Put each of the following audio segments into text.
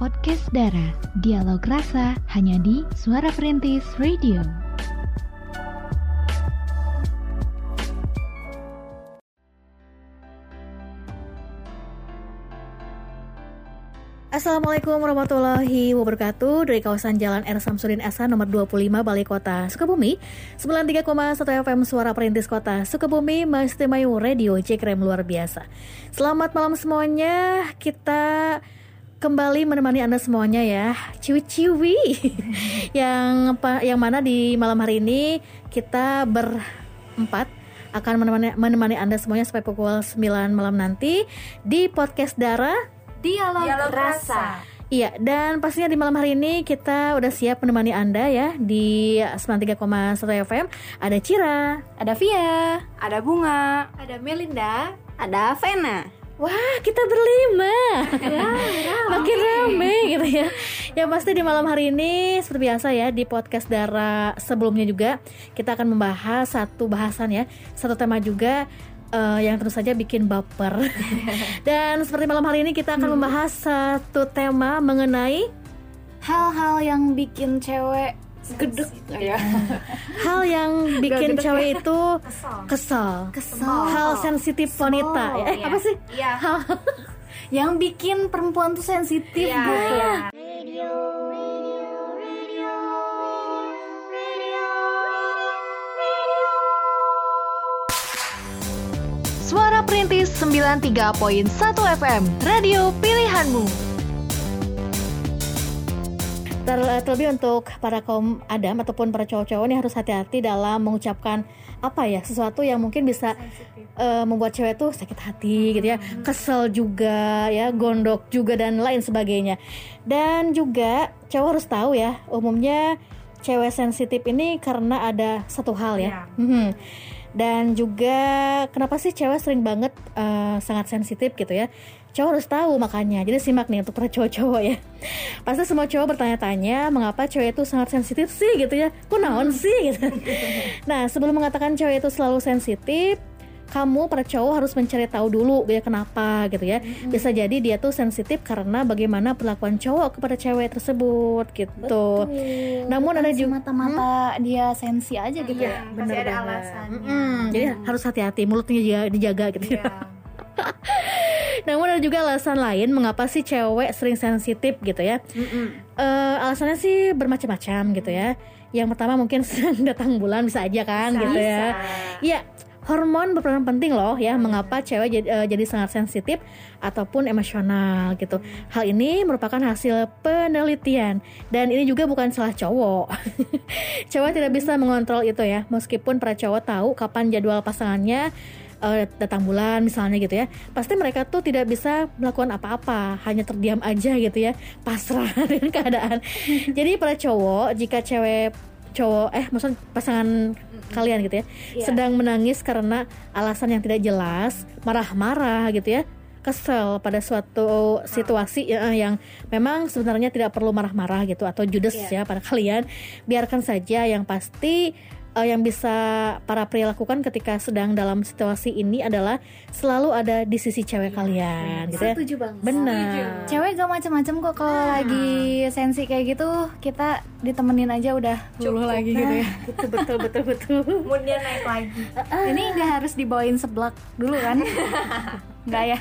podcast Dara. Dialog rasa hanya di Suara Perintis Radio. Assalamualaikum warahmatullahi wabarakatuh Dari kawasan Jalan R. Samsudin SH nomor 25 Balai Kota Sukabumi 93,1 FM Suara Perintis Kota Sukabumi Mastimayu Radio Cekrem luar biasa Selamat malam semuanya Kita kembali menemani Anda semuanya ya Ciwi-ciwi Yang yang mana di malam hari ini Kita berempat akan menemani, menemani Anda semuanya sampai pukul 9 malam nanti di podcast Dara Dialog, Dialog rasa. Iya, dan pastinya di malam hari ini kita udah siap menemani Anda ya di 93,1 FM. Ada Cira, ada Via, ada Bunga, ada Melinda, ada Vena. Wah, kita berlima. Ya, Makin rame gitu ya. Yang pasti di malam hari ini seperti biasa ya di podcast Dara sebelumnya juga kita akan membahas satu bahasan ya, satu tema juga uh, yang tentu saja bikin baper. Dan seperti malam hari ini kita akan membahas satu tema mengenai hal-hal yang bikin cewek gedek ya. Hal yang bikin cewek itu kesel. Kesel. Hal sensitif wanita. Ya, eh, iya. apa sih? Iya. Hal yang bikin perempuan tuh sensitif Iya, gitu. iya. Suara Perintis 93.1 FM, radio pilihanmu. Ter- terlebih untuk para kaum adam ataupun para cowok-cowok ini harus hati-hati dalam mengucapkan apa ya sesuatu yang mungkin bisa uh, membuat cewek tuh sakit hati gitu ya kesel juga ya gondok juga dan lain sebagainya. Dan juga cowok harus tahu ya umumnya cewek sensitif ini karena ada satu hal ya. Mhm. dan juga kenapa sih cewek sering banget uh, sangat sensitif gitu ya cowok harus tahu makanya jadi simak nih untuk para cowok-cowok ya. Pasti semua cowok bertanya-tanya mengapa cewek itu sangat sensitif sih? gitu ya. Kok naon sih? gitu. Nah sebelum mengatakan cewek itu selalu sensitif kamu para cowok harus mencari tahu dulu ya kenapa gitu ya. Bisa jadi dia tuh sensitif karena bagaimana perlakuan cowok kepada cewek tersebut gitu. Namun ada juga mata-mata dia sensi aja gitu. Iya, ya. pasti ada alasannya. Mm-mm, jadi harus hati-hati mulutnya juga dijaga gitu ya. Namun ada juga alasan lain mengapa sih cewek sering sensitif gitu ya. Eh, alasannya sih bermacam-macam gitu ya. Yang pertama mungkin sedang datang bulan bisa aja kan Bisa, gitu ya. Iya, hormon berperan penting loh ya mengapa cewek jadi, eh, jadi sangat sensitif ataupun emosional gitu. Hal ini merupakan hasil penelitian dan ini juga bukan salah cowok. cewek tidak bisa mengontrol itu ya, meskipun para cowok tahu kapan jadwal pasangannya eh, datang bulan misalnya gitu ya pasti mereka tuh tidak bisa melakukan apa-apa hanya terdiam aja gitu ya pasrah dengan keadaan. Jadi para cowok jika cewek cowok eh maksud pasangan kalian gitu ya Iya. sedang menangis karena alasan yang tidak jelas marah-marah gitu ya kesel pada suatu situasi ya, yang memang sebenarnya tidak perlu marah-marah gitu atau judes ya pada kalian biarkan saja yang pasti eh, yang bisa para pria lakukan ketika sedang dalam situasi ini adalah selalu ada di sisi cewek kalian gitu ya Setuju banget. benar Cewek gak macam-macam kok kalau lagi sensi kayak gitu kita ditemenin aja udah luluh lagi gitu ya. betul betul betul betul Moodnya naik lagi. Ini nggak harus dibawain seblak dulu kan? Nggak ya?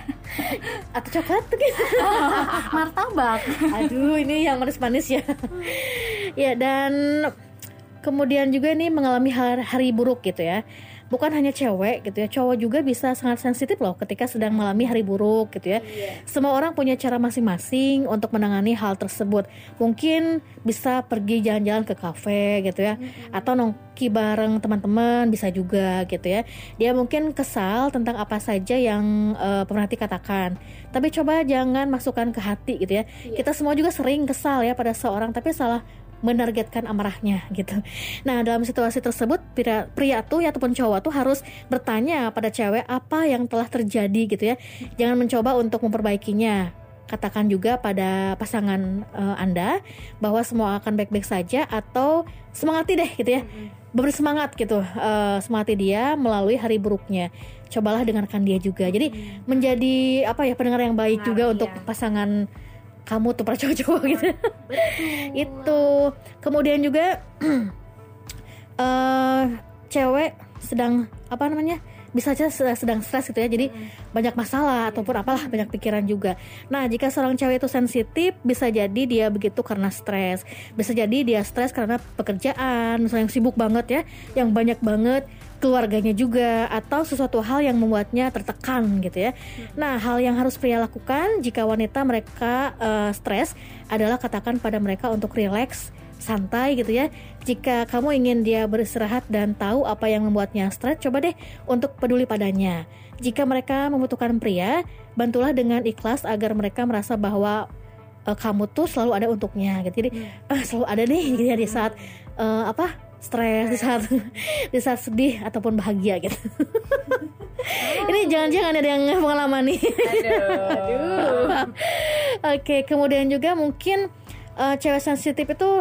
atau coklat tuh gitu. Martabak. Aduh, ini yang manis-manis ya. ya dan kemudian juga ini mengalami hari, hari buruk gitu ya. Bukan hanya cewek gitu ya, cowok juga bisa sangat sensitif loh ketika sedang mengalami hari buruk gitu ya. Semua orang punya cara masing-masing untuk menangani hal tersebut. Mungkin bisa pergi jalan-jalan ke kafe gitu ya, atau nongki bareng teman-teman bisa juga gitu ya. Dia mungkin kesal tentang apa saja yang eh, pemerhati katakan, tapi coba jangan masukkan ke hati gitu ya. Kita semua juga sering kesal ya pada seorang, tapi salah menargetkan amarahnya gitu. Nah dalam situasi tersebut pria, pria tuh ya ataupun cowok tuh harus bertanya pada cewek apa yang telah terjadi gitu ya. Jangan mencoba untuk memperbaikinya. Katakan juga pada pasangan eh, anda bahwa semua akan baik-baik saja atau semangati deh gitu ya. Beri semangat gitu, eh, semangati dia melalui hari buruknya. Cobalah dengarkan dia juga. Jadi menjadi apa ya pendengar yang baik juga iya. untuk pasangan kamu tuh para cowok-cowok gitu itu. Kemudian juga eh cewek sedang apa namanya bisa aja se- sedang stres gitu ya. Jadi banyak masalah ataupun apalah banyak pikiran juga. Nah jika seorang cewek itu sensitif bisa jadi dia begitu karena stres. Bisa jadi dia stres karena pekerjaan misalnya yang sibuk banget ya yang banyak banget keluarganya juga atau sesuatu hal yang membuatnya tertekan gitu ya nah hal yang harus pria lakukan jika wanita mereka eh, stres adalah katakan pada mereka untuk relax santai gitu ya. Jika kamu ingin dia beristirahat dan tahu apa yang membuatnya stres, coba deh untuk peduli padanya. Jika mereka membutuhkan pria, bantulah dengan ikhlas agar mereka merasa bahwa eh, kamu tuh selalu ada untuknya gitu. Jadi "Ah, selalu ada nih gitu ya di saat eh, apa? Stres, di saat di saat sedih ataupun bahagia gitu. Ini jangan-jangan ada yang pengalaman nih. Oke, kemudian juga mungkin eh, cewek sensitif itu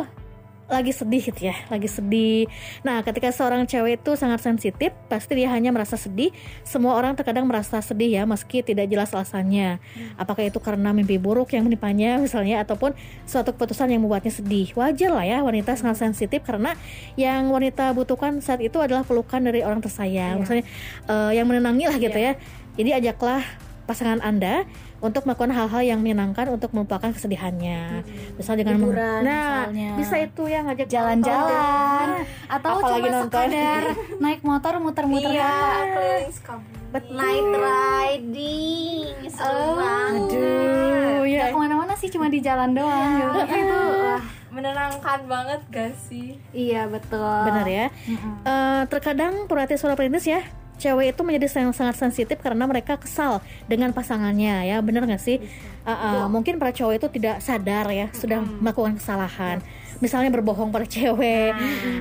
lagi sedih gitu ya, lagi sedih. Nah, ketika seorang cewek itu sangat sensitif, pasti dia hanya merasa sedih. Semua orang terkadang merasa sedih ya, meski tidak jelas alasannya. Apakah itu karena mimpi buruk yang menimpanya misalnya, ataupun suatu keputusan yang membuatnya sedih. Wajar lah ya, wanita sangat sensitif karena yang wanita butuhkan saat itu adalah pelukan dari orang tersayang. Misalnya eh, yang menenangi lah gitu ya. Jadi ajaklah pasangan Anda untuk melakukan hal-hal yang menyenangkan untuk melupakan kesedihannya. Misal dengan Liburan nah, misalnya. bisa itu ya ngajak jalan-jalan atau Apalagi cuma nonton. sekadar naik motor muter-muter Iya, keliling Sukabumi. Night riding, seru Oh. banget. Aduh, ya. Nggak ke mana-mana sih cuma di jalan doang gitu. Tapi itu wah, Menenangkan banget gak sih? iya betul. Benar ya. Eh, terkadang perhati suara perintis ya. Cewek itu menjadi sangat, sangat sensitif karena mereka kesal dengan pasangannya ya, benar nggak sih? Eh, eh, mungkin para cowok itu tidak sadar ya sudah melakukan kesalahan, misalnya berbohong pada cewek,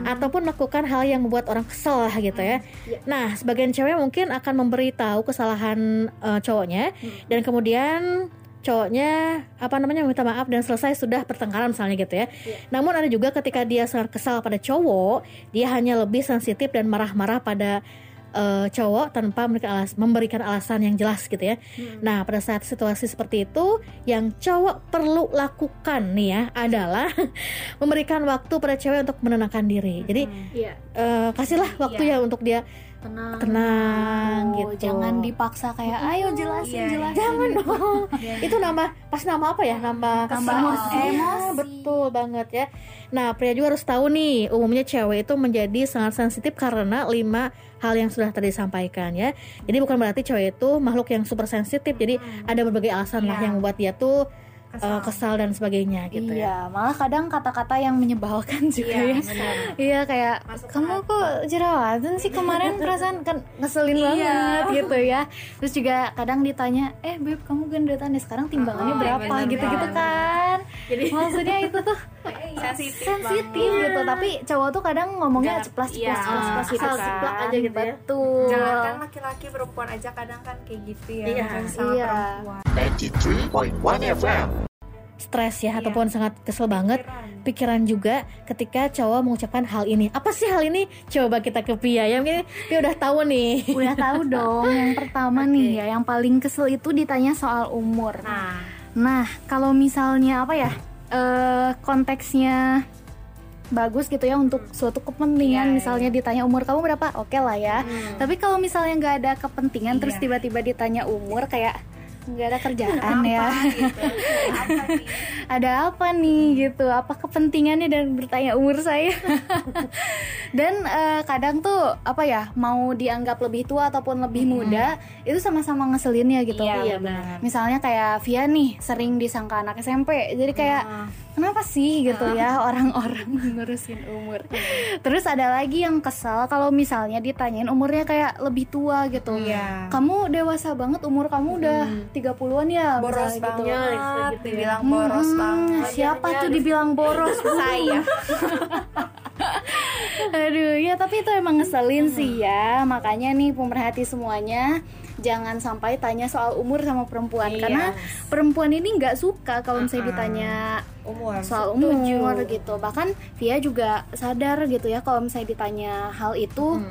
ataupun melakukan hal yang membuat orang kesel lah gitu ya. Nah, sebagian cewek mungkin akan memberitahu kesalahan eh, cowoknya dan kemudian cowoknya apa namanya minta maaf dan selesai sudah pertengkaran misalnya gitu ya. Namun ada juga ketika dia sangat kesal pada cowok, dia hanya lebih sensitif dan marah-marah pada eh, cowok tanpa memberikan, alas, memberikan alasan yang jelas gitu ya. Nah pada saat situasi seperti itu, yang cowok perlu lakukan nih ya adalah memberikan waktu pada cewek untuk menenangkan diri. Jadi Iya. eh, kasihlah waktu ya untuk dia Tenang. tenang Oh, gitu. Jangan dipaksa kayak ayo jelasin Iya, jelasin. Jangan dong. Itu nambah pas nama apa ya? Nambah Nambah kesel. emosi. Iya, Emosi. betul banget ya. Nah, pria juga harus tahu nih, umumnya cewek itu menjadi sangat sensitif karena lima hal yang sudah tadi disampaikan ya. Jadi bukan berarti cewek itu makhluk yang super sensitif. Jadi ada berbagai alasan lah Iya. yang membuat dia tuh uh, kesal dan sebagainya gitu ya. iya, malah kadang kata-kata yang menyebalkan juga ya. Iya kayak Masuk kamu hati. kok jerawatan sih kemarin perasaan kan ngeselin Iya. banget gitu ya. Terus juga kadang ditanya, "Eh, Beb, kamu gendutan ya sekarang timbangannya Oh, berapa?" gitu-gitu kan. Jadi Maksudnya itu tuh Sensitif, sensitif gitu, tapi cowok tuh kadang ngomongnya Jangan- ceplas iya. ceplas ceplas gitu Asal kan. jeplak aja gitu ya. Betul. Jangankan laki-laki perempuan aja kadang kan kayak gitu ya. Iya. Iya. perempuan. 93.1 FM. stres ya Iya. ataupun sangat kesel banget Pikiran. pikiran juga ketika cowok mengucapkan hal ini apa sih hal ini coba kita ke Pia ya mungkin Pia udah tahu nih Udah tahu dong, yang pertama nih ya, yang paling kesel itu ditanya soal umur. Nah, Nah, kalau misalnya apa ya? Eh konteksnya bagus gitu ya untuk suatu kepentingan. Iya, misalnya ditanya umur kamu berapa oke lah ya. Tapi kalau misalnya nggak ada kepentingan terus Iya. tiba-tiba ditanya umur kayak nggak ada kerjaan ya. gitu. Apa nih? ada apa nih gitu. Apa kepentingannya dan bertanya umur saya? Dan eh, kadang tuh apa ya mau dianggap lebih tua ataupun lebih muda itu sama-sama ngeselin ya gitu. Iya, benar. misalnya kayak Via nih sering disangka anak SMP jadi kayak kenapa sih gitu ya orang-orang ngurusin umur. Terus ada lagi yang kesal kalau misalnya ditanyain umurnya kayak lebih tua gitu. Iya. kamu dewasa banget umur kamu udah 30-an ya boros gitu. banget, gitu ya. dibilang boros Hmm, banget. siapa tuh dibilang boros Saya. Aduh, ya tapi itu emang ngeselin sih ya. Makanya nih pemerhati semuanya jangan sampai tanya soal umur sama perempuan Iya. karena perempuan ini nggak suka kalau misalnya ditanya Umur. soal umur gitu. Bahkan Via juga sadar gitu ya kalau misalnya ditanya hal itu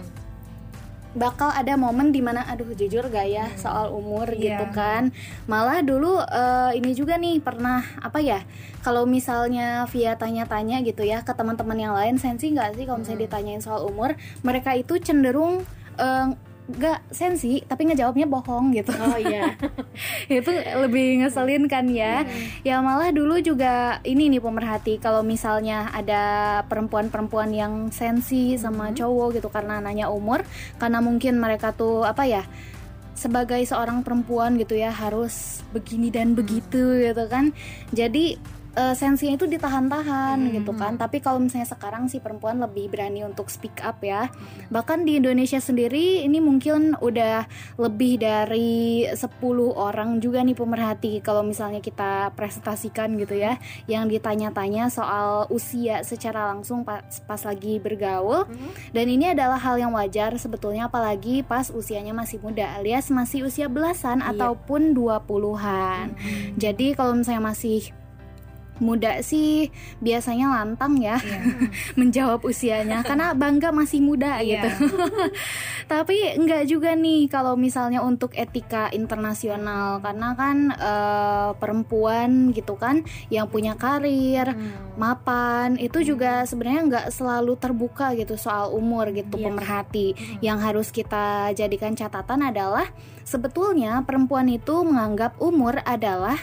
bakal ada momen di mana aduh jujur gak ya soal umur gitu kan. Malah dulu eh, ini juga nih pernah apa ya kalau misalnya via tanya-tanya gitu ya ke teman-teman yang lain sensi nggak sih kalau misalnya ditanyain soal umur? Mereka itu cenderung eh, nggak sensi tapi ngejawabnya bohong gitu. Oh iya. itu lebih ngeselin kan ya. Ya malah dulu juga ini nih pemerhati kalau misalnya ada perempuan-perempuan yang sensi sama cowok gitu karena nanya umur karena mungkin mereka tuh apa ya sebagai seorang perempuan gitu ya harus begini dan begitu gitu kan. Jadi eh, sensinya itu ditahan-tahan gitu kan. Tapi kalau misalnya sekarang sih perempuan lebih berani untuk speak up ya. Bahkan di Indonesia sendiri ini mungkin udah lebih dari 10 orang juga nih pemerhati kalau misalnya kita presentasikan gitu ya yang ditanya-tanya soal usia secara langsung pas, pas lagi bergaul. Dan ini adalah hal yang wajar sebetulnya apalagi pas usianya masih muda alias masih usia belasan ataupun 20-an jadi kalau misalnya masih muda sih biasanya lantang ya. Menjawab usianya. Karena bangga masih muda gitu. Tapi enggak juga nih kalau misalnya untuk etika internasional. Karena kan eh, perempuan gitu kan yang punya karir, mapan itu juga sebenarnya enggak selalu terbuka gitu soal umur gitu pemerhati. Yang harus kita jadikan catatan adalah sebetulnya perempuan itu menganggap umur adalah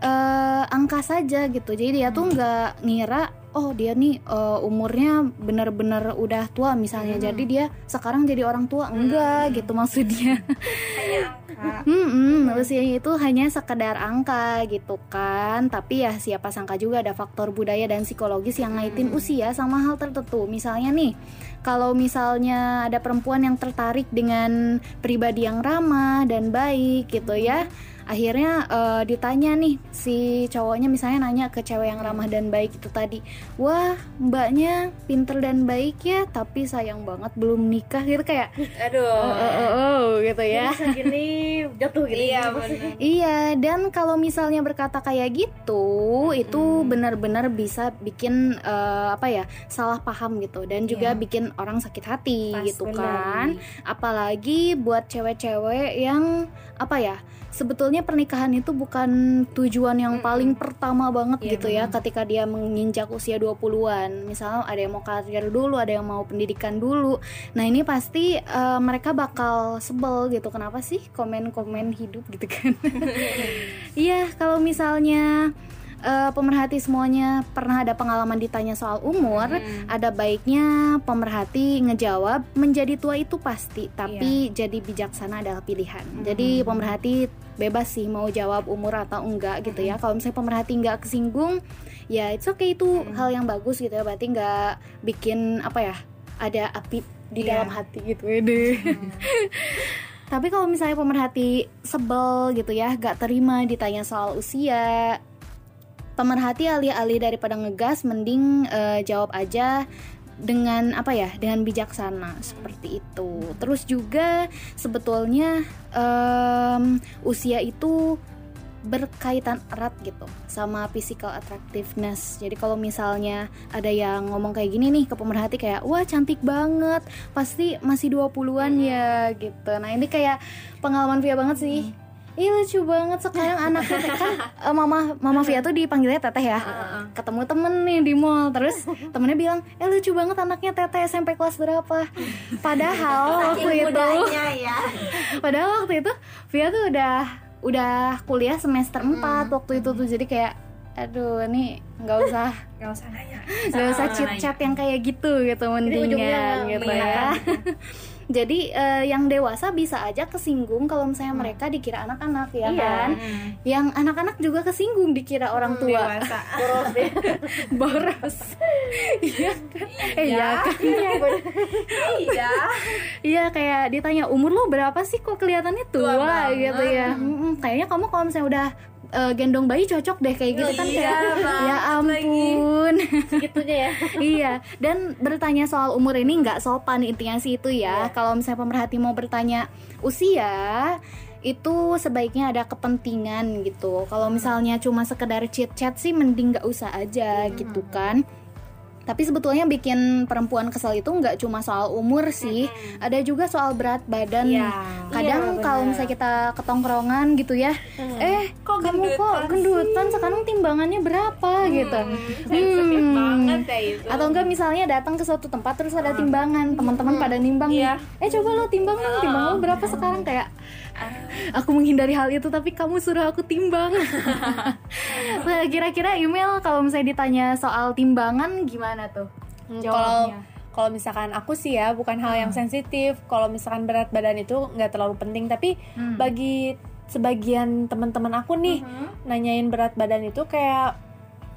eh, angka saja gitu. Jadi dia tuh nggak ngira oh dia nih eh, umurnya bener-bener udah tua misalnya. Jadi dia sekarang jadi orang tua. Enggak gitu maksudnya. Hmm, usianya itu hanya sekedar angka gitu kan. Tapi ya siapa sangka juga ada faktor budaya dan psikologis yang ngaitin usia sama hal tertentu. Misalnya nih, kalau misalnya ada perempuan yang tertarik dengan pribadi yang ramah dan baik gitu ya Akhirnya eh, ditanya nih si cowoknya misalnya nanya ke cewek yang ramah dan baik itu tadi Wah mbaknya pinter dan baik ya tapi sayang banget belum nikah gitu kayak Aduh. Oh, oh, oh, oh, gitu ya Bisa gini jatuh gitu. Iya. Iya, dan kalau misalnya berkata kayak gitu, itu benar-benar bisa bikin eh, apa ya salah paham gitu, dan juga bikin orang sakit hati Pas, gitu benar. kan. Apalagi buat cewek-cewek yang apa ya, sebetulnya pernikahan itu bukan tujuan yang paling pertama banget Iya, gitu ya, ketika dia menginjak usia 20-an. Misalnya ada yang mau karir dulu, ada yang mau pendidikan dulu. Nah ini pasti eh, mereka bakal sebel gitu. Kenapa sih komen-komen hidup gitu kan? Iya kalau misalnya eh, pemerhati semuanya pernah ada pengalaman ditanya soal umur, ada baiknya pemerhati ngejawab menjadi tua itu pasti, tapi jadi bijaksana adalah pilihan. Jadi pemerhati bebas sih mau jawab umur atau enggak gitu ya. Kalau misalnya pemerhati nggak kesinggung, ya it's okay itu hal yang bagus gitu ya. Berarti nggak bikin apa ya ada api di Iya. dalam hati gitu ya deh. Tapi kalau misalnya pemerhati sebel gitu ya, gak terima ditanya soal usia, pemerhati alih-alih daripada ngegas, mending eh, jawab aja dengan apa ya, dengan bijaksana seperti itu. Terus juga sebetulnya em, usia itu berkaitan erat gitu sama physical attractiveness. Jadi kalau misalnya ada yang ngomong kayak gini nih ke pemerhati kayak wah cantik banget, pasti masih 20-an ya gitu. Nah, ini kayak pengalaman Via banget sih. Ih lucu banget. Sekarang anaknya kan eh, mama mama Via tuh dipanggilnya teteh ya. Ketemu temen nih di mall. Terus temennya bilang eh lucu banget anaknya teteh SMP kelas berapa. Padahal waktu itu ya. Padahal waktu itu Via tuh udah udah kuliah semester 4 waktu itu tuh. Jadi kayak aduh ini nggak usah Gak usah nanya. nggak usah chit chat yang kayak gitu gitu mendingan gitu ya jadi eh, yang dewasa bisa aja kesinggung kalau misalnya mereka dikira anak-anak ya Iya. kan yang anak-anak juga kesinggung dikira orang tua Dewasa. Boros deh. boros iya kan eh, iya kan Iya. Iya kayak ditanya umur lu berapa sih kok kelihatannya tua, Tua banget. gitu ya. Mm-mm, kayaknya kamu kalau misalnya udah eh, gendong bayi cocok deh kayak gitu kan Iya kayak ya ampun. Gitunya ya. iya, dan bertanya soal umur ini nggak sopan intinya sih itu ya. Iya. Kalau misalnya pemerhati mau bertanya usia itu sebaiknya ada kepentingan gitu. Kalau Hmm. misalnya cuma sekedar chit chat sih mending nggak usah aja Hmm. gitu kan. Tapi sebetulnya bikin perempuan kesel itu nggak cuma soal umur sih, ada juga soal berat badan. Iya. Kadang Iya, kalau misalnya kita ketongkrongan gitu ya, eh Kok kamu kok gendutan sekarang timbangannya berapa? Gitu. sensitif Hmm. banget ya itu. Atau enggak misalnya datang ke suatu tempat terus ada timbangan, teman-teman pada nimbang nih. Iya. Eh coba lo timbang dong, timbang lo berapa sekarang? Kayak aku menghindari hal itu tapi kamu suruh aku timbang. kira-kira email kalau misalnya ditanya soal timbangan gimana tuh? Hmm, kalau Jawabnya. kalau misalkan aku sih ya bukan hal yang sensitif kalau misalkan berat badan itu nggak terlalu penting tapi Hmm. bagi sebagian teman-teman aku nih nanyain berat badan itu kayak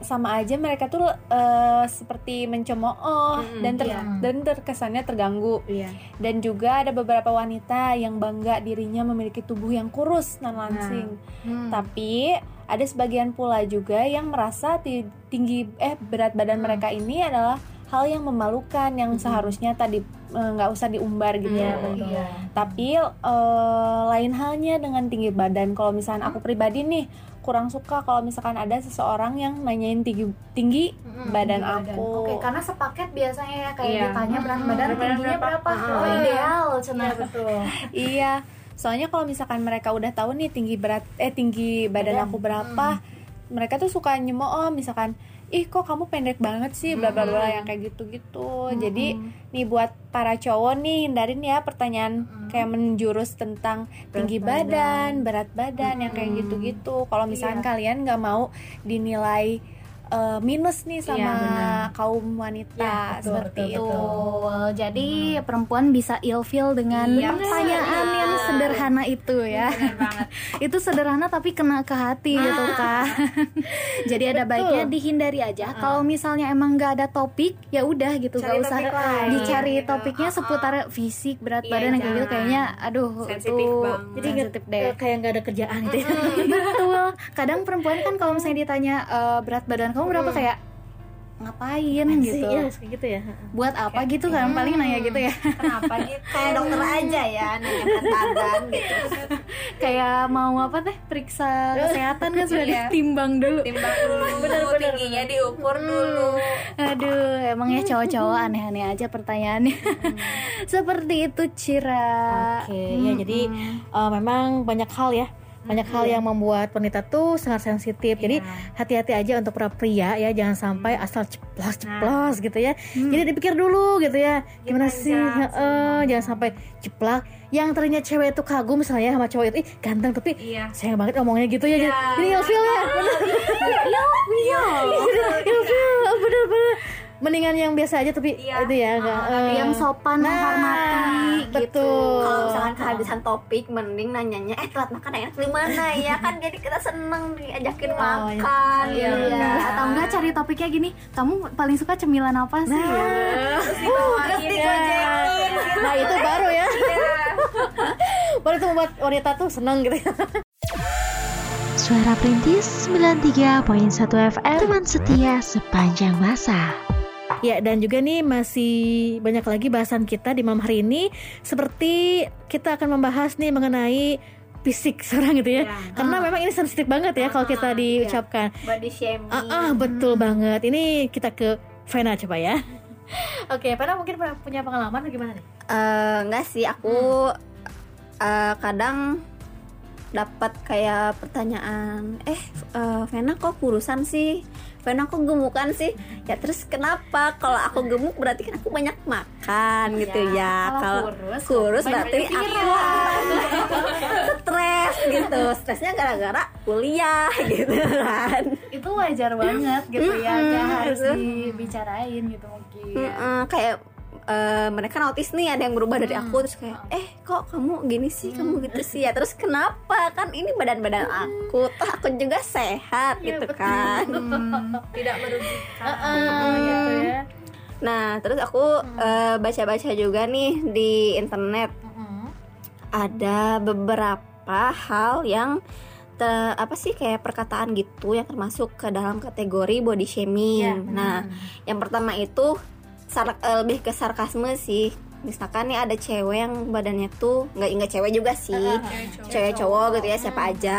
sama aja mereka tuh eh, seperti mencemooh dan ter- iya. dan terkesannya terganggu Iya. dan juga ada beberapa wanita yang bangga dirinya memiliki tubuh yang kurus dan langsing Hmm. tapi ada sebagian pula juga yang merasa ti- tinggi eh berat badan mereka ini adalah hal yang memalukan yang seharusnya tadi eh, nggak usah diumbar gitu. Iya, betul. Tapi eh, lain halnya dengan tinggi badan. Kalau misalkan aku pribadi nih kurang suka kalau misalkan ada seseorang yang nanyain tinggi tinggi badan aku. Oke, karena sepaket biasanya ya kayak Iya. ditanya berat badan Berat badan tingginya berapa? berapa? Oh, ideal, cenah. betul. Iya, soalnya kalau misalkan mereka udah tahu nih tinggi berat eh tinggi badan aku berapa, mereka tuh suka nyemooh misalkan ih kok kamu pendek banget sih? Bla bla bla yang kayak gitu-gitu. Jadi nih buat para cowok nih hindarin ya pertanyaan kayak menjurus tentang tinggi badan, berat badan yang kayak gitu-gitu. Kalau misalkan kalian nggak mau dinilai eh, minus nih sama benar. kaum wanita betul, seperti betul, itu. Betul. Jadi perempuan bisa ilfeel dengan Iya, pertanyaan benar. yang sederhana itu ya. Benar banget. itu sederhana tapi kena ke hati gitu kan. Jadi ada Betul. baiknya dihindari aja. Kalau misalnya emang nggak ada topik, ya udah gitu, Cari nggak usah topik lain, dicari gitu. topiknya Uh-uh. seputar fisik, berat Iya, badan yang kayak gitu. Kayaknya, aduh Sensitif itu banget. Jadi sensitif deh. eh, kayak nggak ada kerjaan gitu. ya. Betul. Kadang perempuan kan kalau misalnya ditanya eh, berat badan kamu berapa kayak ngapain gitu. Iya, kayak gitu ya. Buat apa gitu kan paling nanya gitu ya. Kenapa gitu? kayak dokter aja ya nanya berat badan gitu kayak mau apa teh periksa kesehatan kan sudah Iya. ditimbang dulu. Timbang dulu, tingginya diukur dulu. Aduh, emang ya cowok-cowok aneh-aneh aja pertanyaannya. Seperti itu Cira. Oke, ya jadi eh, memang banyak hal ya. Banyak hal yang membuat wanita tuh sangat sensitif. Jadi hati-hati aja untuk para pria ya, jangan sampai asal ceplos ceplos gitu ya. Jadi dipikir dulu gitu ya. Gimana sih? Heeh, jangan sampai ceplak. Yang tadinya cewek itu kagum misalnya sama cowok itu, ih ganteng tapi Iya. sayang banget ngomongnya gitu ya. Jadi, jadi ilfeel ya. Bener. Iya. ilfeel, bener-bener. Mendingan yang biasa aja tapi Iya. itu ya enggak. yang sopan Nah, menghormati gitu. betul. kalau misalkan kehabisan topik mending nanyanya eh telat makan enak di mana ya kan jadi kita seneng diajakin makan Iya. Atau enggak cari topiknya gini, kamu paling suka cemilan apa sih? Terus dibawain gojekin. Nah, itu baru ya. baru itu membuat wanita tuh seneng gitu ya. Suara Perintis 93.1 FM Teman setia sepanjang masa Ya, dan juga nih masih banyak lagi bahasan kita di malam hari ini seperti kita akan membahas nih mengenai fisik seorang gitu ya. Karena memang ini sensitif banget ya kalau kita diucapkan. body shaming Ah, ah, betul banget. Ini kita ke Vena coba ya. Oke, Vena mungkin pernah punya pengalaman atau gimana nih? Eh, enggak sih aku eh, kadang dapat kayak pertanyaan eh eh, Vena kok kurusan sih Vena kok gemukan sih? Ya terus kenapa? Kalau aku gemuk berarti kan aku banyak makan gitu ya. kalau kurus, berarti aku stres gitu. Stresnya gara-gara kuliah gitu kan. Itu wajar banget gitu ya, gak harus gitu. dibicarain gitu mungkin. Kayak eh, mereka notice nih ada yang berubah dari aku terus kayak eh kok kamu gini sih? Kamu gitu sih ya? Terus kenapa? Kan ini badan-badan aku toh aku juga sehat gitu kan. Tidak merugikan. Gitu ya. nah terus aku eh, baca-baca juga nih di internet. Ada beberapa hal yang te- apa sih kayak perkataan gitu yang termasuk ke dalam kategori body shaming. nah, yang pertama itu sar- eh, lebih ke sarkasme sih. Misalkan nih ada cewek yang badannya tuh nggak nggak cewek juga sih, cewek cowok. Gitu ya siapa aja.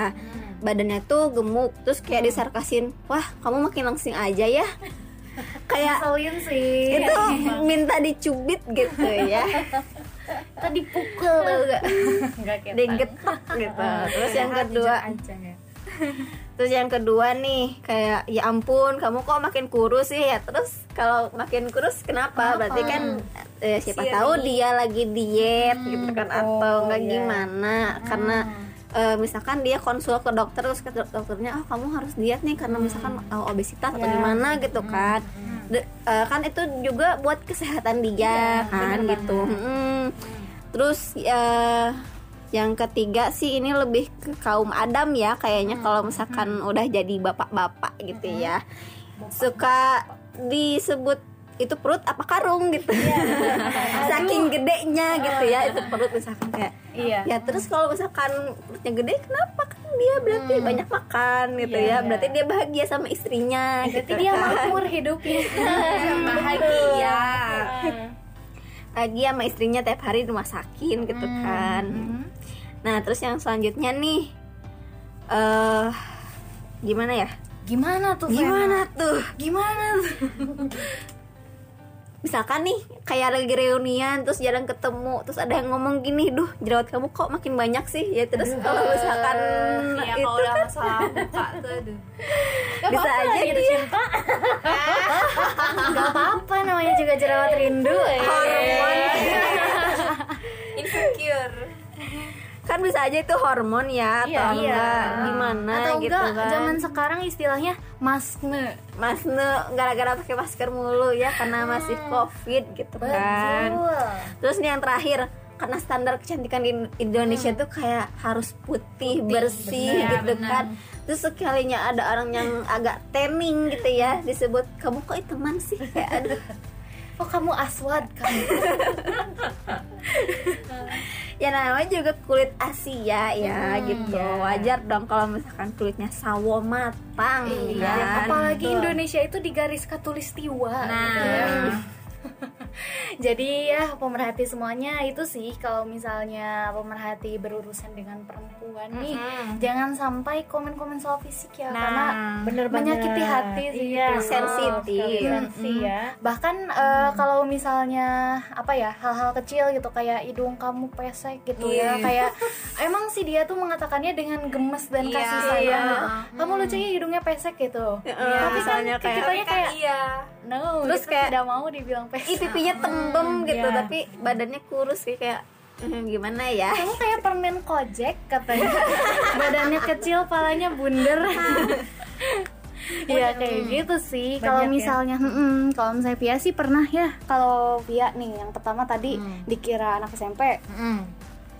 Badannya tuh gemuk terus kayak disarkasin, wah kamu makin langsing aja ya. kayak Ngeselin sih. itu minta dicubit gitu ya. Tadi pukul Enggak kayak digetak gitu. Terus yang kedua terus yang kedua nih kayak ya ampun kamu kok makin kurus sih? Ya terus kalau makin kurus kenapa? Berarti kan eh, siapa tahu dia lagi diet gitu kan atau enggak gimana. Karena eh, misalkan dia konsul ke dokter terus ke dok- dokternya oh kamu harus diet nih karena misalkan oh, obesitas atau gimana gitu kan. De- eh, kan itu juga buat kesehatan dia kan gitu. Mm. terus eh, yang ketiga sih ini lebih ke kaum Adam ya kayaknya kalau misalkan udah jadi bapak-bapak gitu ya. Suka disebut itu perut apa karung gitu. Saking gedenya gitu ya itu perut misalkan kayak. Iya. Ya terus kalau misalkan perutnya gede kenapa? Kan dia berarti banyak makan gitu ya. berarti dia bahagia sama istrinya berarti gitu dia kan. makmur hidupnya. Bahagia bahagia sama istrinya tiap hari dimasakin gitu kan. Nah terus yang selanjutnya nih eh gimana ya? Gimana tuh Fena? gimana tuh? Gimana tuh? Misalkan nih kayak lagi reunian terus jarang ketemu terus ada yang ngomong gini duh jerawat kamu kok makin banyak sih? Ya terus kalau misalkan Iya itu kalau udah kan masalah muka tuh aduh. Bisa aja dia. nggak apa-apa namanya juga jerawat rindu hormon. Insecure. Kan bisa aja itu hormon ya atau Iya, iya. enggak gimana atau gitu enggak kan. zaman sekarang istilahnya maskne Mas Nu gara-gara pakai masker mulu ya karena masih covid gitu kan. Terus nih yang terakhir karena standar kecantikan di Indonesia tuh kayak harus putih, bersih gitu kan. Terus sekalinya ada orang yang agak tanning gitu ya disebut kamu kok teman sih? Kayak aduh oh kamu aswad kamu ya namanya juga kulit Asia ya gitu. wajar dong kalau misalkan kulitnya sawo matang kan? apalagi Indonesia itu di garis katulistiwa gitu ya. Jadi ya pemerhati semuanya itu sih kalau misalnya pemerhati berurusan dengan perempuan nih jangan sampai komen-komen soal fisik ya karena bener menyakiti hati sih Iya, gitu. sensitif. Sensi ya. Bahkan eh, kalau misalnya apa ya hal-hal kecil gitu kayak hidung kamu pesek gitu ya kayak emang sih dia tuh mengatakannya dengan gemes dan kasih sayang. Kamu lucunya hidungnya pesek gitu. Tapi kan kayak- kitanya kayak iya no, Terus kayak, tidak mau dibilang. Ih pipinya tembem gitu Iya. tapi badannya kurus sih kayak "Hmm, gimana ya Kamu kayak permen kojek katanya. Badannya kecil, palanya bundar. Iya kayak gitu sih. Kalau ya. misalnya, mm-mm, kalau misalnya Pia sih pernah ya. Kalau Pia nih yang pertama tadi dikira anak SMP,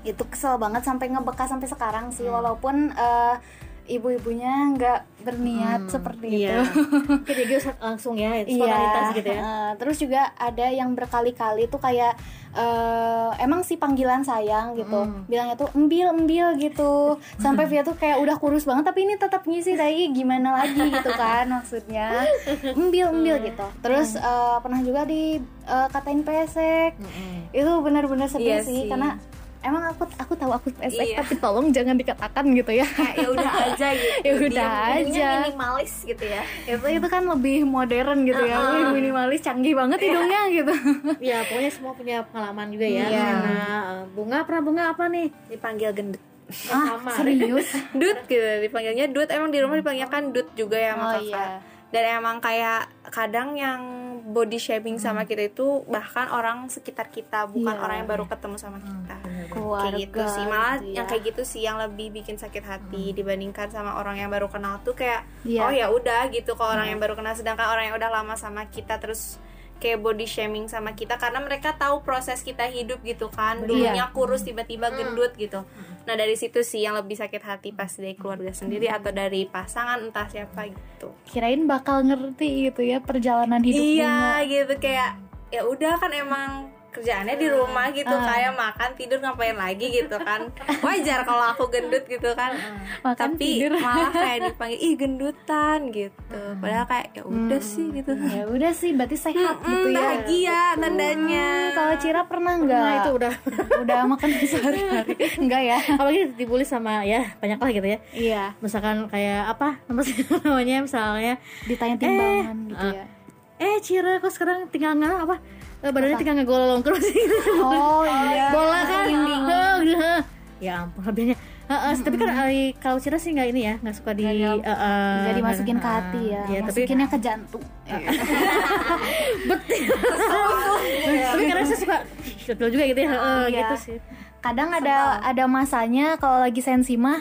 itu kesel banget sampai ngebekas sampai sekarang sih. Walaupun eh, ibu-ibunya nggak berniat seperti Iya. itu. Jadi langsung ya, spontanitas gitu ya. terus juga ada yang berkali-kali tuh kayak eh, emang sih panggilan sayang gitu. Hmm. Bilangnya tuh embil embil gitu. Sampai Via tuh kayak udah kurus banget tapi ini tetap ngisi dai gimana lagi gitu kan maksudnya. Embil embil gitu. Terus Hmm. eh, pernah juga di eh, katain pesek. Itu benar-benar sedih Iya sih sih. karena emang aku aku tahu aku pesek Iya. tapi tolong jangan dikatakan gitu ya. kayak ya udah aja gitu ya udah aja. minimalis gitu ya itu itu kan lebih modern gitu ya lebih minimalis canggih banget hidungnya gitu Ya, pokoknya semua punya pengalaman juga ya. Iya. Karena eh, bunga pernah bunga apa nih? dipanggil gendut ah serius Dut gitu dipanggilnya Dut emang di rumah dipanggilnya kan Dut juga ya sama Oh, kakak iya. dan emang kayak kadang yang body shaming sama kita itu bahkan orang sekitar kita bukan Iya. orang yang baru ketemu sama kita keluarga kayak gitu sih. Malah gitu ya. yang kayak gitu sih yang lebih bikin sakit hati dibandingkan sama orang yang baru kenal tuh kayak Iya. oh ya udah gitu kalau orang yang baru kenal. Sedangkan orang yang udah lama sama kita terus kayak body shaming sama kita karena mereka tahu proses kita hidup gitu kan. Dulunya kurus tiba-tiba gendut gitu. Nah dari situ sih yang lebih sakit hati pas dari keluarga sendiri atau dari pasangan entah siapa gitu. Kirain bakal ngerti gitu ya perjalanan hidup iya gitu. Kayak ya udah kan emang kerjaannya di rumah gitu kayak makan tidur ngapain lagi gitu kan. Wajar kalau aku gendut gitu kan. Makan, tapi tidur. malah kayak dipanggil ih gendutan gitu. Padahal kayak ya udah sih gitu. Ya udah sih berarti sehat Hmm, gitu ya. bahagia tandanya. Kalau Cira pernah nggak? Nah, itu udah. Udah makan sehari-hari. Enggak ya? Apalagi dibully sama ya banyak lah gitu ya. iya. Misalkan kayak apa namanya misalnya ditanya timbangan gitu ah. ya eh Cira kok sekarang tinggal nggak apa? Eh, badannya tinggal ngegolong terus. Oh iya. bola kan ya ampun lebihnya Heeh, tapi kan eh, kalau Cira sih nggak ini ya nggak suka di eh, eh, Jadi dimasukin ke hati ya. iya, tapi Masukinnya ke jantung. betul tapi kadang saya suka betul juga gitu ya Heeh, Iya. gitu sih Kadang ada ada masanya kalau lagi sensi mah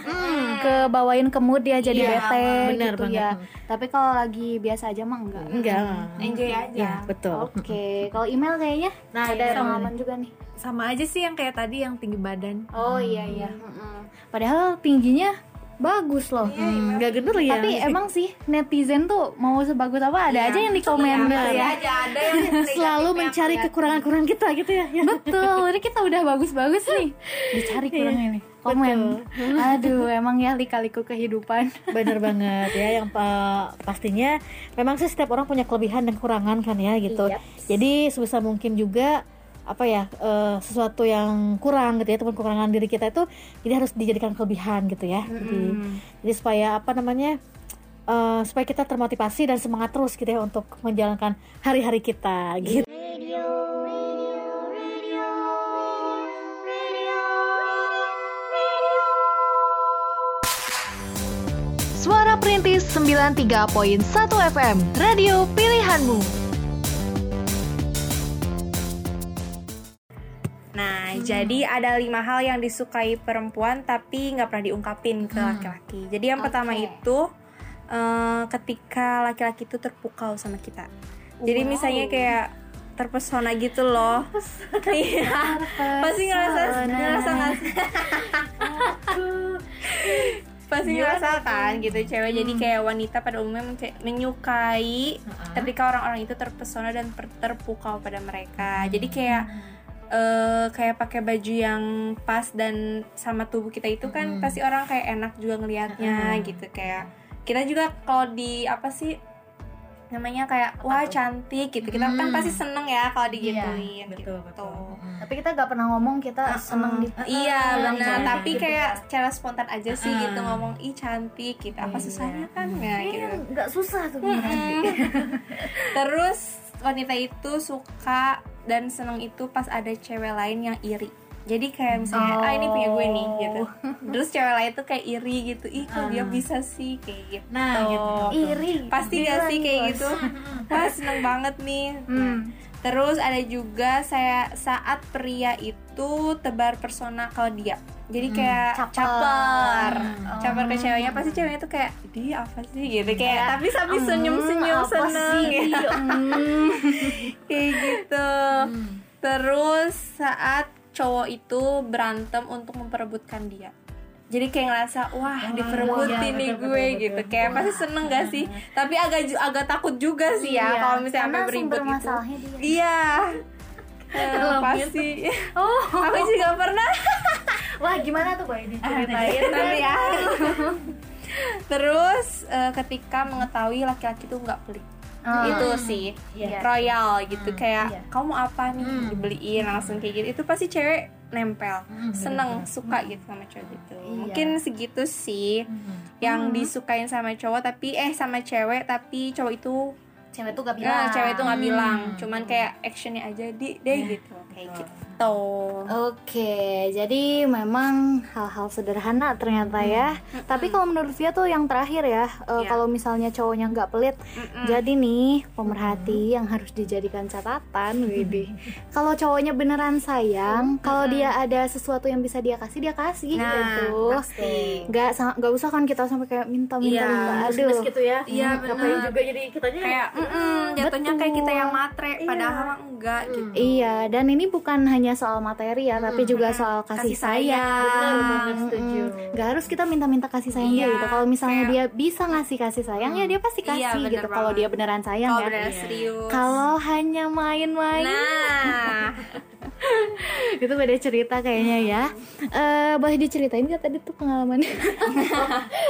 ke bawain ke mood dia jadi Iya, bete benar gitu banget. ya. Tapi kalau lagi biasa aja mah enggak. enggak enjoy aja ya betul Oke, kalau email kayaknya Nah, ada iya. pengalaman juga nih. Sama aja sih yang kayak tadi yang tinggi badan Oh iya iya. Mm-mm. Padahal tingginya bagus loh. Hmm, nggak gendut ya Tapi emang sih netizen tuh mau sebagus apa ada aja yang di komen Pasti ya. aja ada yang selalu mencari kekurangan-kekurangan kita gitu ya, ya. Betul, ini kita udah bagus-bagus nih. Dicari kurangnya nih. Komen. Aduh, emang ya lika-liku kehidupan. Bener banget ya yang pa- pastinya memang sih setiap orang punya kelebihan dan kekurangan kan ya gitu. Jadi sebisa mungkin juga apa ya eh, sesuatu yang kurang gitu ya ataupun kekurangan diri kita itu jadi harus dijadikan kelebihan gitu ya. Jadi jadi supaya apa namanya eh, supaya kita termotivasi dan semangat terus gitu ya untuk menjalankan hari-hari kita gitu. Suara Perintis 93.1 FM, radio pilihanmu. Nah, jadi ada lima hal yang disukai perempuan tapi nggak pernah diungkapin ke laki-laki. Jadi yang pertama itu eh, ketika laki-laki itu terpukau sama kita. Jadi misalnya kayak terpesona gitu loh. Iya. Pasti ngerasa ngerasa nggak pasti ngerasa kan gitu cewek. Jadi kayak wanita pada umumnya menyukai ketika orang-orang itu terpesona dan terpukau pada mereka. Jadi kayak eh kayak pakai baju yang pas dan sama tubuh kita itu kan pasti orang kayak enak juga ngelihatnya gitu kayak kita juga kalau di apa sih namanya kayak wah cantik gitu. Kita kan pasti seneng ya kalau digituin gitu. Tapi kita gak pernah ngomong kita seneng di Iya benar, cantik tapi gitu. kayak secara spontan aja sih gitu ngomong ih cantik gitu. Apa susahnya kan ya? Gitu. Gak susah tuh. Terus wanita itu suka dan seneng itu pas ada cewek lain yang iri. Jadi kayak misalnya ah ini punya gue nih gitu. Terus cewek lain tuh kayak iri gitu. Ih kok dia bisa sih kayak gitu. Nah, gitu. Iri. Pasti gak sih kayak gitu? Wah seneng banget nih. Nah, Terus ada juga saya saat pria itu tebar persona kalau dia. Jadi kayak caper. Caper ke ceweknya pasti ceweknya tuh kayak dia apa sih gitu kayak tapi sambil senyum-senyum apa seneng sih? gitu. kayak gitu. Terus saat cowok itu berantem untuk memperebutkan dia. Jadi kayak ngerasa wah diperebutin nih gue gitu. Kayak pasti seneng gak sih? Tapi agak agak takut juga sih ya kalau misalnya sampai beribut gitu. masalahnya dia. Iya. Eh, pasti. Oh, aku juga pernah. Wah, gimana tuh, Boy? Diceritain. Nanti ya. Terus eh, ketika mengetahui laki-laki itu nggak pelit. itu sih royal gitu kayak kamu mau apa nih? Dibeliin langsung kayak gitu. Itu pasti cewek nempel seneng suka gitu sama cowok gitu. Mungkin segitu sih yang disukain sama cowok tapi eh sama cewek tapi cowok itu Cewek tuh gak Nah, bilang. cewek itu nggak bilang, cuman kayak actionnya aja di deh gitu, kayak gitu. Oke, jadi memang hal-hal sederhana ternyata ya. Tapi kalau menurut Via tuh yang terakhir ya, Iya. kalau misalnya cowoknya nggak pelit, jadi nih pemerhati yang harus dijadikan catatan, Widih. Kalau cowoknya beneran sayang, kalau dia ada sesuatu yang bisa dia kasih, dia kasih Nah, gitu. pasti. Nggak nggak usah kan kita sampai kayak minta-minta, Iya, minta. Terus aduh. gitu ya Iya, benar. juga jadi kitanya Kayak mm-mm, jatuhnya kayak kita yang matre, padahal mah enggak gitu. Iya, dan ini bukan hanya soal materi ya, tapi juga soal kasih, Kasih sayang. sayang. Betul banget, setuju. Nggak harus kita minta-minta kasih sayang dia Iya, gitu. Kalau misalnya kayak- dia bisa ngasih kasih sayang, ya dia pasti kasih Iya, bener gitu. Kalau dia beneran sayang Kalau ya. beneran serius. Kalau hanya main-main, Nah, itu beda cerita kayaknya ya. Eh, boleh diceritain nggak tadi tuh pengalamannya?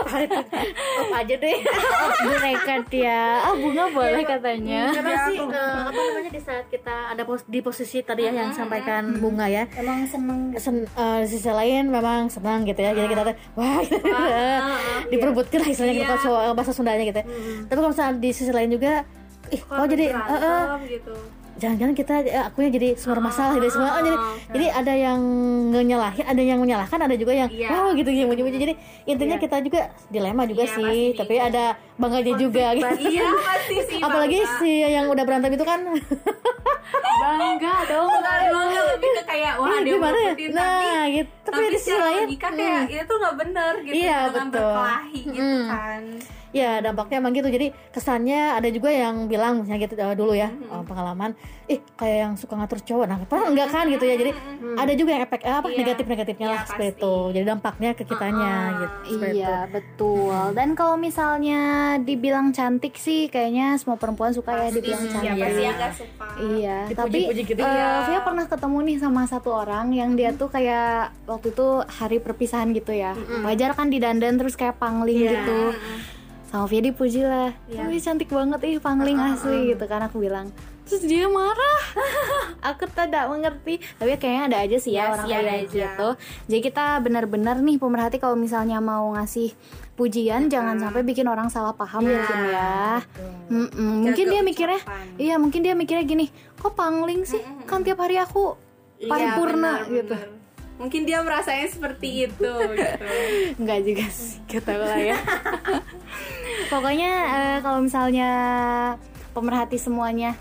apa aja deh Bu nekat ya. Oh bunga boleh katanya. karena sih eh, apa namanya di saat kita ada pos- di posisi tadi ya yang sampaikan bunga ya. Emang seneng. Sen, eh, di sisi lain memang senang gitu ya. Jadi kita tuh wah gitu, diperebutkan lah istilahnya kita kalau cowok bahasa Sundanya gitu. Ya. tapi kalau misalnya di sisi lain juga ih kok jadi eh, eh, berantem gitu jangan-jangan kita eh, akunya jadi sumber masalah gitu semua oh, jadi jadi ada yang nyalahin ada yang menyalahkan ada juga yang Iya. oh gitu gitu muji-muji jadi intinya kita juga dilema juga Iya, sih pasti. tapi ada bangganya juga gitu. iya pasti sih apalagi bangga. si yang udah berantem itu kan bangga dong bangga lebih ke kayak wah Ih, dia gimana ya nah tapi gitu tapi, tapi di sisi lain logika kayak hmm, itu nggak bener gitu Iya, dengan betul. berkelahi gitu Mm. kan ya dampaknya emang gitu jadi kesannya ada juga yang bilang misalnya gitu eh, dulu ya eh, pengalaman ih kayak yang suka ngatur cowok nah padahal enggak kan gitu ya jadi ada juga yang efek eh, apa Iya. negatif negatifnya Iya, lah seperti pasti. itu jadi dampaknya ke kitanya gitu seperti Iya itu. betul. Dan kalau misalnya dibilang cantik sih, kayaknya semua perempuan suka ya dibilang cantik. sih yang gak suka Iya, tapi Dipuji-puji gitu. eh, Iya. Via pernah ketemu nih sama satu orang yang dia tuh kayak waktu itu hari perpisahan gitu ya. Wajar kan didandan terus kayak pangling Iya. gitu. Sama dipuji lah. Wih cantik banget ih pangling asli gitu kan aku bilang. Terus dia marah. aku tidak mengerti. Tapi kayaknya ada aja sih ya Iya orang sih, ada kayak aja. gitu. Jadi kita benar-benar nih pemerhati kalau misalnya mau ngasih pujian jangan sampai bikin orang salah paham mungkin ya. Mm-mm. Mungkin dia mikirnya ucapan. Iya mungkin dia mikirnya gini, kok pangling sih? Kan tiap hari aku Iya, paripurna bener, gitu. bener. mungkin dia merasanya seperti itu gitu Enggak juga sih, kita lah ya. Pokoknya eh, kalau misalnya pemerhati semuanya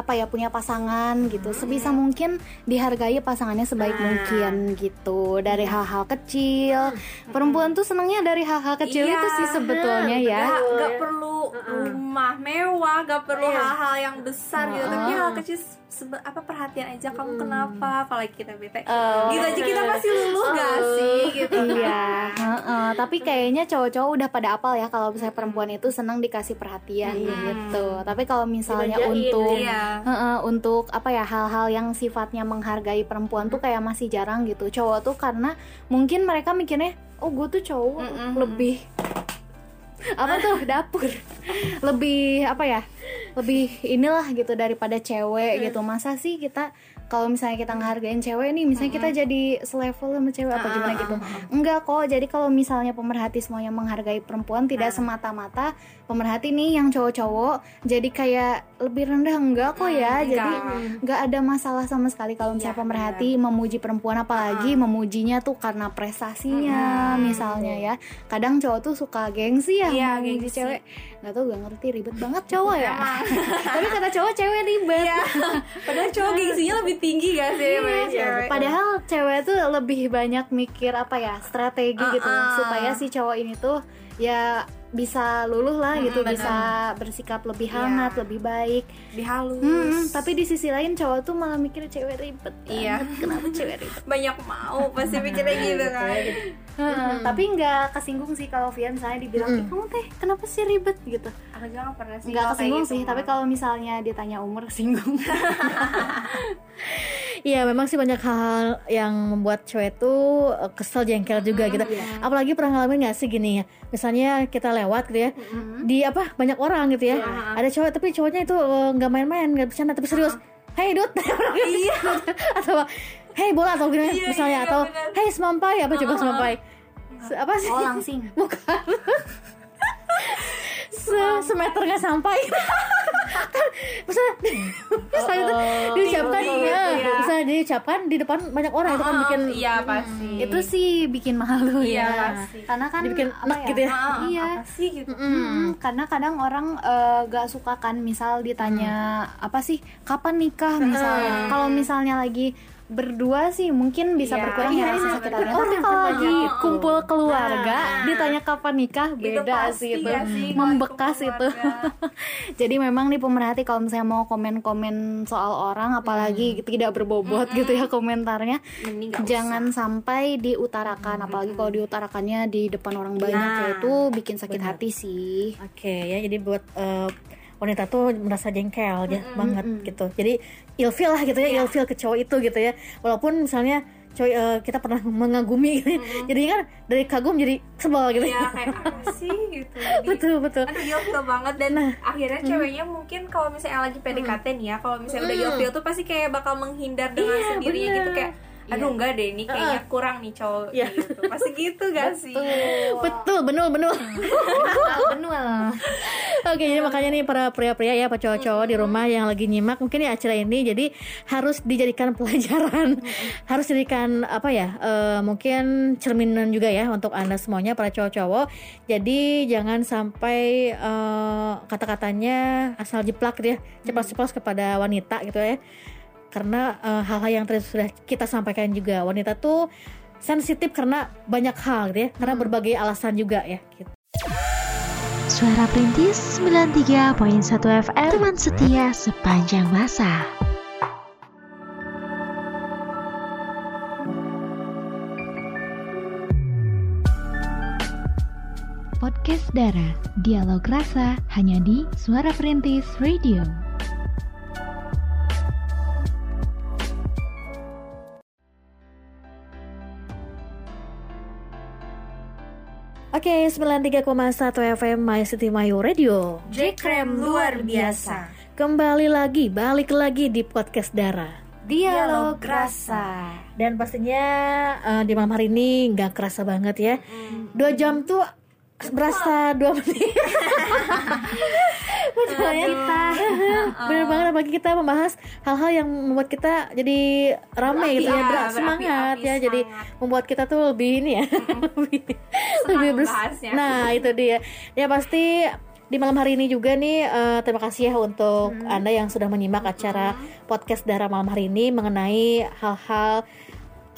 apa ya punya pasangan gitu. Sebisa mungkin dihargai pasangannya sebaik mungkin gitu. Dari hal-hal kecil. Perempuan tuh senangnya dari hal-hal kecil Iya, itu sih sebetulnya ya. Gak, gak perlu rumah mewah, gak perlu hal-hal yang besar gitu. Tapi hal kecil sebe- apa perhatian aja. Kamu kenapa? Kalau lagi kita bete. gitu aja. Kita pasti luluh gak sih? Gitu. Iya, heeh. tapi kayaknya cowok-cowok udah pada apal ya kalau misalnya perempuan itu senang dikasih perhatian gitu. Tapi kalau misalnya Dimanjain, untuk Iya. Heeh, untuk apa ya hal-hal yang sifatnya menghargai perempuan tuh kayak masih jarang gitu. Cowok tuh karena mungkin mereka mikirnya, oh gue tuh cowok lebih apa tuh dapur. Lebih apa ya lebih inilah gitu daripada cewek gitu. Masa sih kita kalau misalnya kita ngehargain cewek nih misalnya kita jadi selevel sama cewek apa gimana gitu. enggak kok jadi kalau misalnya pemerhati semuanya menghargai perempuan tidak semata-mata pemerhati nih yang cowok-cowok jadi kayak lebih rendah. Enggak kok ya jadi enggak ada masalah sama sekali kalau misalnya pemerhati memuji perempuan apalagi memujinya tuh karena prestasinya misalnya ya. Kadang cowok tuh suka gengsi ya Iya, memuji gengsi. cewek. Nggak tahu gak ngerti ribet banget cowok ya. Tapi kata cowok cewek ribet. Iya. Padahal cowok gengsinya lebih tinggi gak sih daripada cewek? Padahal cewek tuh lebih banyak mikir apa ya strategi gitu Uh-uh. supaya si cowok ini tuh ya bisa luluh lah gitu bisa bersikap lebih hangat lebih baik. Lebih halus. Hmm, tapi di sisi lain cowok tuh malah mikir cewek ribet. Iya. banget. Kenapa cewek ribet? Banyak mau pasti mikirnya gitu kan. Heeh, Tapi nggak kesinggung sih kalau Vian misalnya dibilang "Ih, kamu teh kenapa sih ribet gitu. Aku juga gak pernah sih Nggak kesinggung gitu, sih. Tapi kalau misalnya ditanya umur kesinggung. Iya memang sih banyak hal yang membuat cewek tuh eh, kesel jengkel juga gitu. Apalagi pernah ngalamin gak sih gini ya? Misalnya kita lewat gitu ya, di apa banyak orang gitu ya. Ada cowok tapi cowoknya itu eh, nggak main-main, nggak bercanda tapi serius. Hey dut, iya. atau hey bola atau gini misalnya atau hey semampai apa coba semampai? Se- Apa sih? Oh langsing. Bukan. Se semeter nggak sampai. misalnya, misalnya itu diucapkan, ya, misalnya diucapkan di depan banyak orang itu kan bikin Iya pasti. itu sih bikin malu Iya, ya. pasti. Karena kan dibikin enak gitu ya. Ah, Iya. Sih gitu? Mm, karena kadang orang eh, gak suka kan misal ditanya apa sih kapan nikah misalnya kalau misalnya lagi berdua sih mungkin bisa Iya, berkurang iya, ya rasa iya, sakit hatinya tapi kalau lagi kumpul keluarga ditanya kapan nikah Itu beda pasti sih itu. ya sih, membekas itu. jadi memang nih pemerhati kalau misalnya mau komen-komen soal orang apalagi tidak berbobot gitu ya komentarnya Mending nggak jangan sampai diutarakan. Apalagi kalau diutarakannya di depan orang banyak Nah, ya itu bikin sakit hati sih. Oke ya jadi buat eh, wanita tuh merasa jengkel ya banget gitu. Jadi ilfil lah gitu ya, ilfil ke cowok itu gitu ya. Walaupun misalnya cowok eh, kita pernah mengagumi gitu. Jadi kan dari kagum jadi sebel gitu. ya kayak apa sih gitu Jadi, betul betul. aduh ilfil banget dan akhirnya ceweknya mungkin kalau misalnya lagi PDKT nih ya kalau misalnya udah ilfil tuh pasti kayak bakal menghindar dengan sendirinya gitu kayak aduh enggak deh ini kayaknya kurang nih cowok gitu. Pasti gitu gak sih? Betul, benul benul. benul Oke, jadi makanya nih para pria-pria ya, para cowok-cowok di rumah yang lagi nyimak mungkin ya acara ini, jadi harus dijadikan pelajaran, harus dijadikan apa ya, eh, mungkin cerminan juga ya untuk anda semuanya para cowok-cowok. Jadi jangan sampai eh, kata-katanya asal jeplak gitu ya, ceplos-ceplos kepada wanita gitu ya. Karena eh, hal-hal yang tadi sudah kita sampaikan juga, wanita tuh sensitif karena banyak hal gitu ya, karena berbagai alasan juga ya. Gitu. Suara Perintis 93.1 FM Teman setia sepanjang masa. Podcast Dara. Dialog Rasa Hanya di Suara Perintis Radio Oke, 93,1 FM My City Mayu Radio. J-Krem luar biasa. Kembali lagi, balik lagi di podcast Dara. Dialog rasa. Dan pastinya eh, di malam hari ini nggak kerasa banget ya. Dua jam tuh berasa dua menit. Betul ya? Bener banget apalagi kita membahas hal-hal yang membuat kita jadi ramai gitu ya, ber- semangat ya. Jadi membuat kita tuh lebih ini ya, lebih lebih bers-. Nah itu dia. Ya pasti di malam hari ini juga nih eh, terima kasih ya untuk anda yang sudah menyimak acara podcast Dara malam hari ini mengenai hal-hal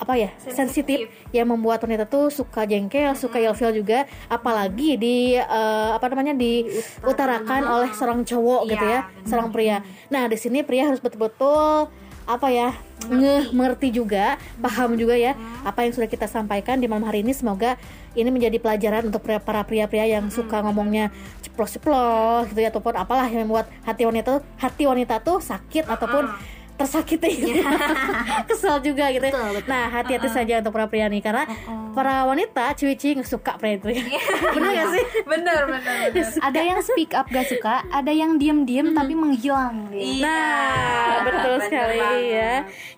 apa ya sensitif. yang membuat wanita tuh suka jengkel, suka ilfil juga, apalagi di eh, apa namanya diutarakan oleh seorang cowok gitu ya, seorang pria. Nah di sini pria harus betul-betul apa ya ngeh mengerti juga, paham juga ya apa yang sudah kita sampaikan di malam hari ini. Semoga ini menjadi pelajaran untuk pria- para pria-pria yang suka ngomongnya ceplos-ceplos gitu ya ataupun apalah yang membuat hati wanita hati wanita tuh sakit ataupun tersakiti kesel juga gitu ya. nah hati-hati saja untuk para pria nih karena para wanita ciwi-ciwi nggak suka pria itu ya benar gak sih bener, bener. Ada yang speak up gak suka, ada yang diem-diem tapi menghilang. gitu. Nah, betul bener sekali banget. ya.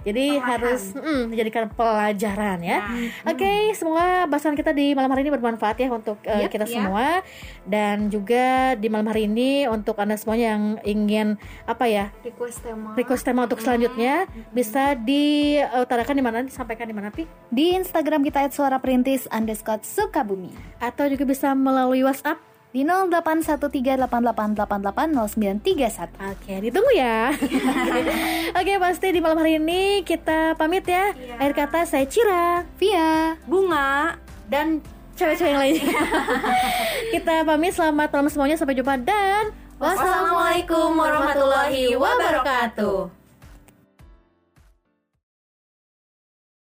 Jadi harus mm, dijadikan pelajaran ya. Oke, semoga bahasan kita di malam hari ini bermanfaat ya untuk uh, kita semua dan juga di malam hari ini untuk anda semuanya yang ingin apa ya Request tema. request tema untuk selanjutnya bisa diutarakan di mana disampaikan di mana pi Di Instagram kita @suara perintis underscore Sukabumi atau juga bisa melalui WhatsApp. di 081388880931. Oke, ditunggu ya. Oke, pasti di malam hari ini kita pamit ya. Akhir kata saya Cira. Via Bunga. dan cewek-cewek yang lainnya. Kita pamit selamat malam semuanya sampai jumpa dan Wassalamualaikum warahmatullahi wabarakatuh.